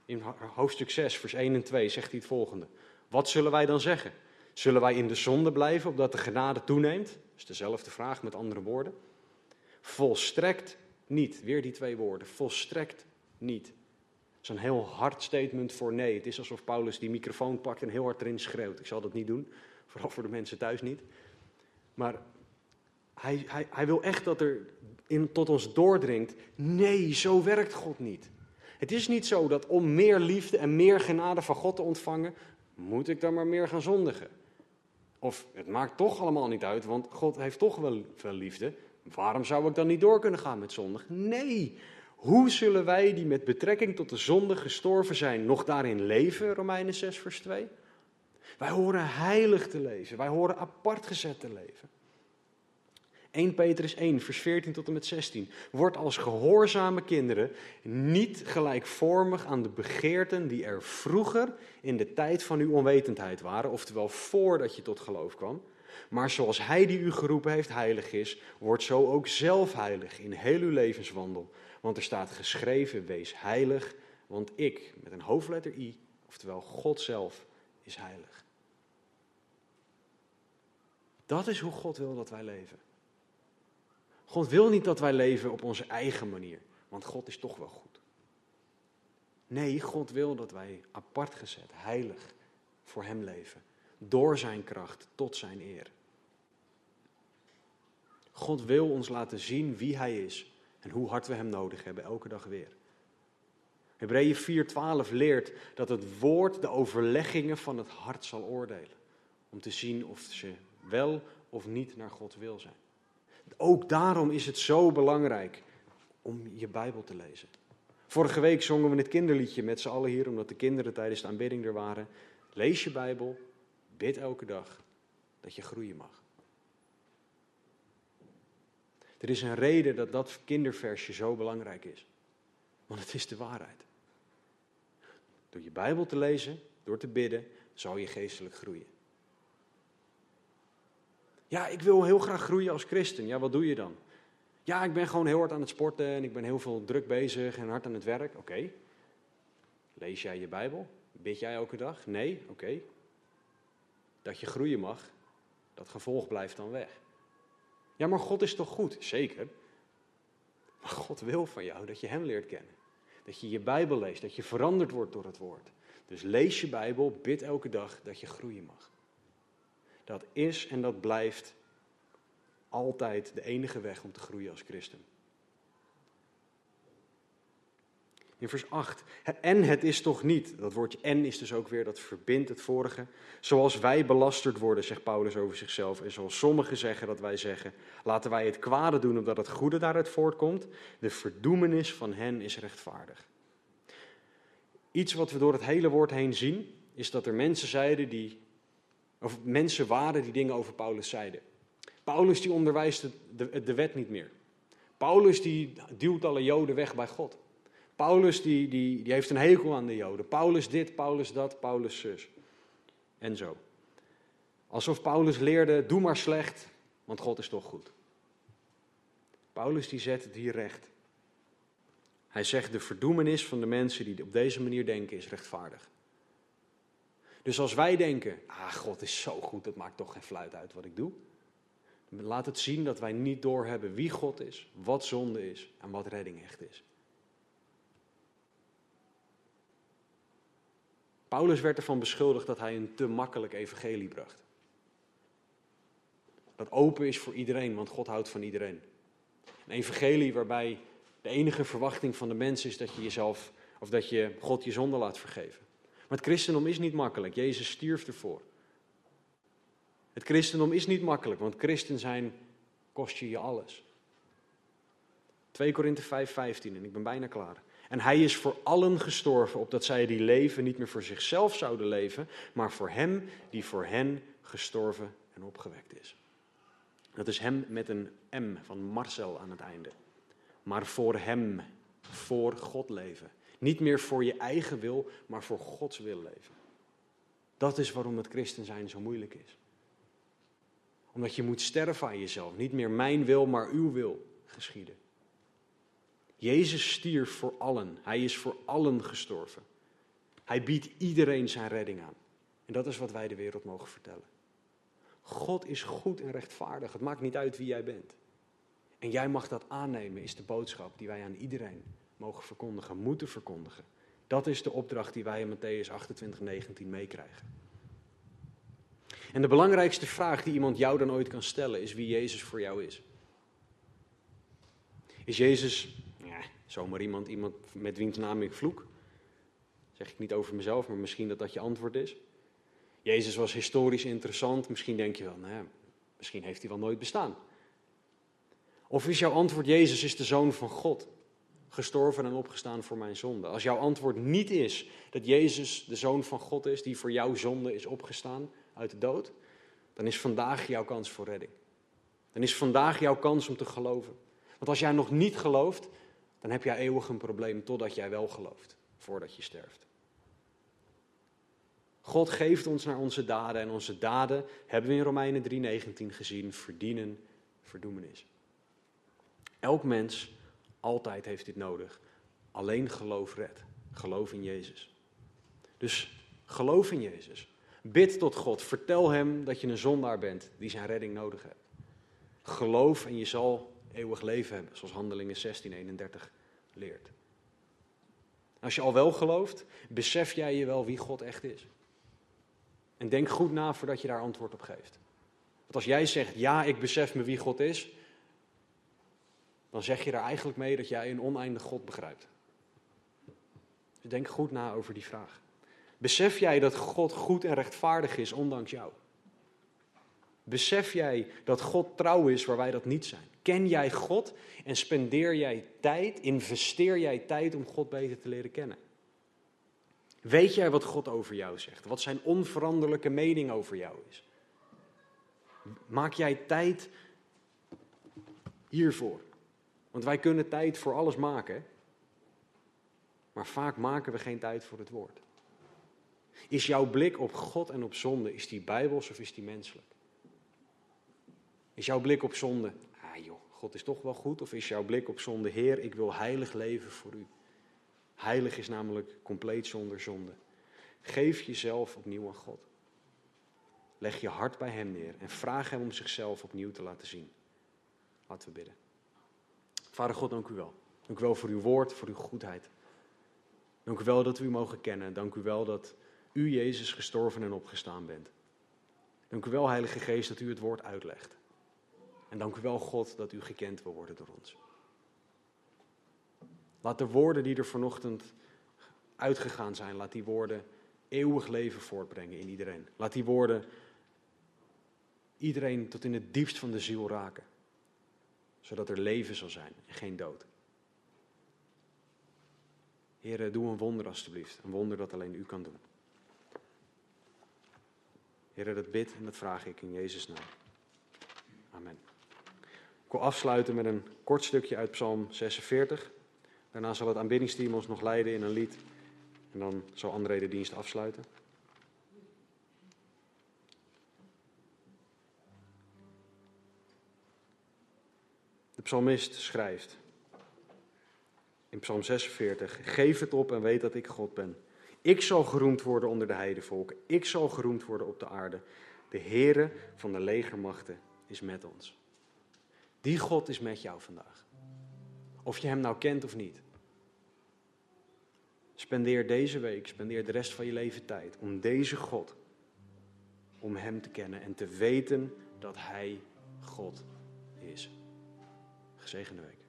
In hoofdstuk 6, vers 1 en 2 zegt hij het volgende. Wat zullen wij dan zeggen? Zullen wij in de zonde blijven, opdat de genade toeneemt? Dat is dezelfde vraag met andere woorden. Volstrekt niet. Weer die twee woorden. Volstrekt niet. Dat is een heel hard statement voor nee. Het is alsof Paulus die microfoon pakt en heel hard erin schreeuwt. Ik zal dat niet doen, vooral voor de mensen thuis niet. Maar hij, hij, hij wil echt dat er in, tot ons doordringt. Nee, zo werkt God niet. Het is niet zo dat om meer liefde en meer genade van God te ontvangen, moet ik dan maar meer gaan zondigen. Of het maakt toch allemaal niet uit, want God heeft toch wel liefde. Waarom zou ik dan niet door kunnen gaan met zondig? Nee. Hoe zullen wij die met betrekking tot de zonde gestorven zijn, nog daarin leven? Romeinen 6, vers 2. Wij horen heilig te leven. Wij horen apart gezet te leven. 1 Petrus 1, vers 14 tot en met 16. Wordt als gehoorzame kinderen niet gelijkvormig aan de begeerten die er vroeger in de tijd van uw onwetendheid waren, oftewel voordat je tot geloof kwam. Maar zoals Hij die u geroepen heeft heilig is, wordt zo ook zelf heilig in heel uw levenswandel. Want er staat geschreven, wees heilig, want ik, met een hoofdletter I, oftewel God zelf, is heilig. Dat is hoe God wil dat wij leven. God wil niet dat wij leven op onze eigen manier, want God is toch wel goed. Nee, God wil dat wij apart gezet, heilig voor Hem leven. Door Zijn kracht, tot Zijn eer. God wil ons laten zien wie Hij is en hoe hard we Hem nodig hebben, elke dag weer. Hebreeën 4:12 leert dat het woord de overleggingen van het hart zal oordelen. Om te zien of ze wel of niet naar God wil zijn. Ook daarom is het zo belangrijk om je Bijbel te lezen. Vorige week zongen we het kinderliedje met z'n allen hier, omdat de kinderen tijdens de aanbidding er waren. Lees je Bijbel, bid elke dag dat je groeien mag. Er is een reden dat dat kinderversje zo belangrijk is. Want het is de waarheid. Door je Bijbel te lezen, door te bidden, zal je geestelijk groeien. Ja, ik wil heel graag groeien als christen. Ja, wat doe je dan? Ja, ik ben gewoon heel hard aan het sporten en ik ben heel veel druk bezig en hard aan het werk. Oké. Lees jij je Bijbel? Bid jij elke dag? Nee? Oké. Dat je groeien mag, dat gevolg blijft dan weg. Ja, maar God is toch goed? Zeker. Maar God wil van jou dat je Hem leert kennen. Dat je je Bijbel leest, dat je veranderd wordt door het woord. Dus lees je Bijbel, bid elke dag dat je groeien mag. Dat is en dat blijft altijd de enige weg om te groeien als christen. In vers 8. En het is toch niet, dat woordje en is dus ook weer, dat verbindt het vorige. Zoals wij belasterd worden, zegt Paulus over zichzelf. En zoals sommigen zeggen dat wij zeggen. Laten wij het kwade doen omdat het goede daaruit voortkomt. De verdoemenis van hen is rechtvaardig. Iets wat we door het hele woord heen zien, is dat er mensen zeiden die, of mensen waren die dingen over Paulus zeiden. Paulus die onderwijst de, de wet niet meer. Paulus die duwt alle Joden weg bij God. Paulus die, die, die heeft een hekel aan de Joden. Paulus dit, Paulus dat, Paulus zus. En zo. Alsof Paulus leerde, doe maar slecht, want God is toch goed. Paulus die zet het hier recht. Hij zegt, de verdoemenis van de mensen die op deze manier denken is rechtvaardig. Dus als wij denken, ah, God is zo goed, dat maakt toch geen fluit uit wat ik doe. Laat het zien dat wij niet doorhebben wie God is, wat zonde is en wat redding echt is. Paulus werd ervan beschuldigd dat hij een te makkelijk evangelie bracht. Dat open is voor iedereen, want God houdt van iedereen. Een evangelie waarbij de enige verwachting van de mens is dat je jezelf, of dat je God je zonde laat vergeven. Het christendom is niet makkelijk. Jezus stierf ervoor. Het christendom is niet makkelijk, want christen zijn kost je je alles. 2 Korinthe 5, 15 en ik ben bijna klaar. En hij is voor allen gestorven, opdat zij die leven niet meer voor zichzelf zouden leven, maar voor hem die voor hen gestorven en opgewekt is. Dat is hem met een M van Marcel aan het einde. Maar voor hem, voor God leven. Niet meer voor je eigen wil, maar voor Gods wil leven. Dat is waarom het christen zijn zo moeilijk is. Omdat je moet sterven aan jezelf. Niet meer mijn wil, maar uw wil geschieden. Jezus stierf voor allen. Hij is voor allen gestorven. Hij biedt iedereen zijn redding aan. En dat is wat wij de wereld mogen vertellen. God is goed en rechtvaardig. Het maakt niet uit wie jij bent. En jij mag dat aannemen, is de boodschap die wij aan iedereen mogen verkondigen, moeten verkondigen. Dat is de opdracht die wij in Matthäus 28, 19 meekrijgen. En de belangrijkste vraag die iemand jou dan ooit kan stellen is wie Jezus voor jou is. Is Jezus Zomaar iemand, iemand met wiens naam ik vloek. zeg ik niet over mezelf, maar misschien dat dat je antwoord is. Jezus was historisch interessant. Misschien denk je wel, nou ja, misschien heeft hij wel nooit bestaan. Of is jouw antwoord, Jezus is de zoon van God, gestorven en opgestaan voor mijn zonde? Als jouw antwoord niet is dat Jezus de zoon van God is, die voor jouw zonde is opgestaan uit de dood, dan is vandaag jouw kans voor redding. Dan is vandaag jouw kans om te geloven. Want als jij nog niet gelooft, dan heb jij eeuwig een probleem totdat jij wel gelooft, voordat je sterft. God geeft ons naar onze daden en onze daden, hebben we in Romeinen 3:19 gezien, verdienen verdoemenis. Elk mens, altijd heeft dit nodig. Alleen geloof redt. Geloof in Jezus. Dus geloof in Jezus. Bid tot God. Vertel Hem dat je een zondaar bent die zijn redding nodig hebt. Geloof en je zal eeuwig leven hebben, zoals Handelingen 16:31 leert. Als je al wel gelooft, besef jij je wel wie God echt is. En denk goed na voordat je daar antwoord op geeft. Want als jij zegt, ja, ik besef me wie God is, dan zeg je er eigenlijk mee dat jij een oneindig God begrijpt. Dus denk goed na over die vraag. Besef jij dat God goed en rechtvaardig is, ondanks jou? Besef jij dat God trouw is waar wij dat niet zijn? Ken jij God en spendeer jij tijd, investeer jij tijd om God beter te leren kennen? Weet jij wat God over jou zegt? Wat zijn onveranderlijke mening over jou is? Maak jij tijd hiervoor? Want wij kunnen tijd voor alles maken, maar vaak maken we geen tijd voor het woord. Is jouw blik op God en op zonde, is die bijbels of is die menselijk? Is jouw blik op zonde, ah joh, God is toch wel goed? Of is jouw blik op zonde, Heer, ik wil heilig leven voor u? Heilig is namelijk compleet zonder zonde. Geef jezelf opnieuw aan God. Leg je hart bij Hem neer en vraag Hem om zichzelf opnieuw te laten zien. Laten we bidden. Vader God, dank u wel. Dank u wel voor uw woord, voor uw goedheid. Dank u wel dat we u mogen kennen. Dank u wel dat u, Jezus, gestorven en opgestaan bent. Dank u wel, Heilige Geest, dat u het woord uitlegt. En dank u wel, God, dat u gekend wil worden door ons. Laat de woorden die er vanochtend uitgegaan zijn, laat die woorden eeuwig leven voortbrengen in iedereen. Laat die woorden iedereen tot in het diepst van de ziel raken. Zodat er leven zal zijn en geen dood. Heren, doe een wonder alstublieft. Een wonder dat alleen u kan doen. Heren, dat bid en dat vraag ik in Jezus' naam. Amen. Ik wil afsluiten met een kort stukje uit Psalm 46. Daarna zal het aanbiddingsteam ons nog leiden in een lied. En dan zal André de dienst afsluiten. De psalmist schrijft in Psalm 46: Geef het op en weet dat ik God ben. Ik zal geroemd worden onder de heidevolken. Ik zal geroemd worden op de aarde. De Heere van de legermachten is met ons. Die God is met jou vandaag. Of je hem nou kent of niet. Spendeer deze week, spendeer de rest van je leven tijd om deze God, om Hem te kennen en te weten dat Hij God is. Gezegende week.